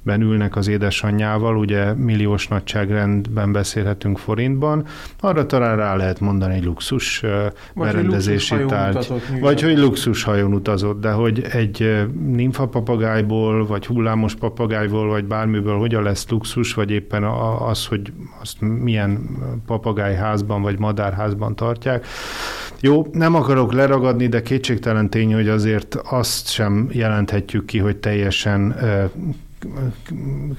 ben ülnek az édesanyjával, ugye milliós nagyságrendben beszélhetünk forintban, arra talán rá lehet mondani egy luxus vagy berendezési luxus tárgy. Utazott, vagy hogy luxus hajón utazott, de hogy egy nimfa papagájból, vagy hullámos papagájból, vagy bármiből hogyan lesz luxus, vagy éppen az, hogy azt milyen papagájházban, vagy madárházban tartják. Jó, nem akarok leragadni, de kétségtelen tény, hogy azért azt sem jelenthetjük ki, hogy teljesen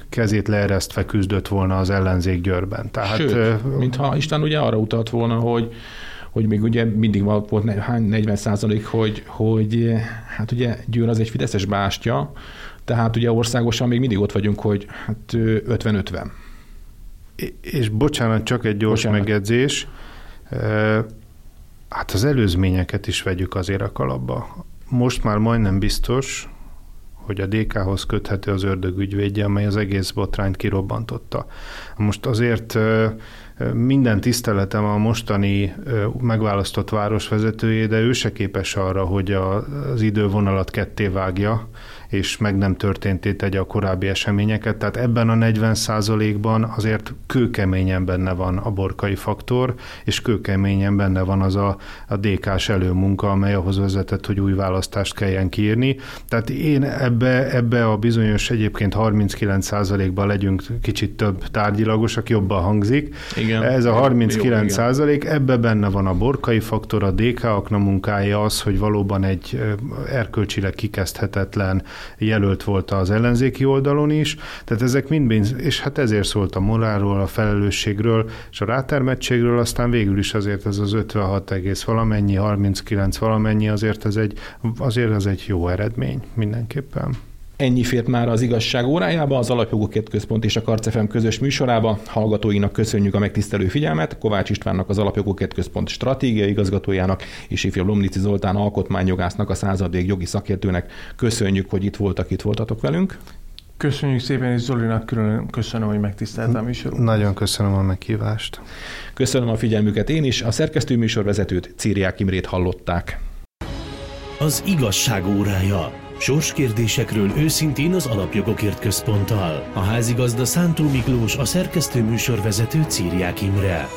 kezét leeresztve küzdött volna az ellenzék Győrben. Tehát, Sőt, mintha Isten ugye arra utalt volna, hogy hogy még ugye mindig volt hány 40 százalék, hogy, hogy hát ugye Győr az egy fideszes bástya, tehát ugye országosan még mindig ott vagyunk, hogy hát 50-50. És bocsánat, csak egy gyors bocsánat. megjegyzés. Hát az előzményeket is vegyük azért a kalapba. Most már majdnem biztos, hogy a DK-hoz köthető az ördög ügyvédje, amely az egész botrányt kirobbantotta. Most azért minden tiszteletem a mostani megválasztott városvezetőjé, de ő se képes arra, hogy az idővonalat ketté vágja, és meg nem történté tegye a korábbi eseményeket. Tehát ebben a 40% ban azért kőkeményen benne van a borkai faktor, és kőkeményen benne van az a, a DK-s előmunka, amely ahhoz vezetett, hogy új választást kelljen kiírni. Tehát én ebbe, ebbe a bizonyos egyébként 39% ban legyünk kicsit több tárgyilagosak, jobban hangzik. Igen. Ez a 39 százalék, ebbe benne van a borkai faktor, a DK akna munkája az, hogy valóban egy erkölcsileg kikezdhetetlen jelölt volt az ellenzéki oldalon is, tehát ezek mind, és hát ezért szólt a morálról, a felelősségről, és a rátermettségről, aztán végül is azért ez az 56 egész valamennyi, 39 valamennyi, azért ez egy, azért ez egy jó eredmény mindenképpen. Ennyi fért már az igazság órájába, az Alapjogokért Központ és a Karcefem közös műsorába. Hallgatóinak köszönjük a megtisztelő figyelmet, Kovács Istvánnak az Alapjogokért Központ stratégiai igazgatójának és ifjabb Lomnici Zoltán alkotmányjogásznak, a századvég jogi szakértőnek köszönjük, hogy itt voltak, itt voltatok velünk. Köszönjük szépen, és Zolinak külön köszönöm, hogy megtiszteltem is. Nagyon köszönöm a meghívást. Köszönöm a figyelmüket én is, a szerkesztő műsorvezetőt Círiák Imrét hallották. Az igazság órája Sorskérdésekről őszintén az Alapjogokért Központtal. A házigazda Szántó Miklós, a szerkesztő műsorvezető Círiák Imre.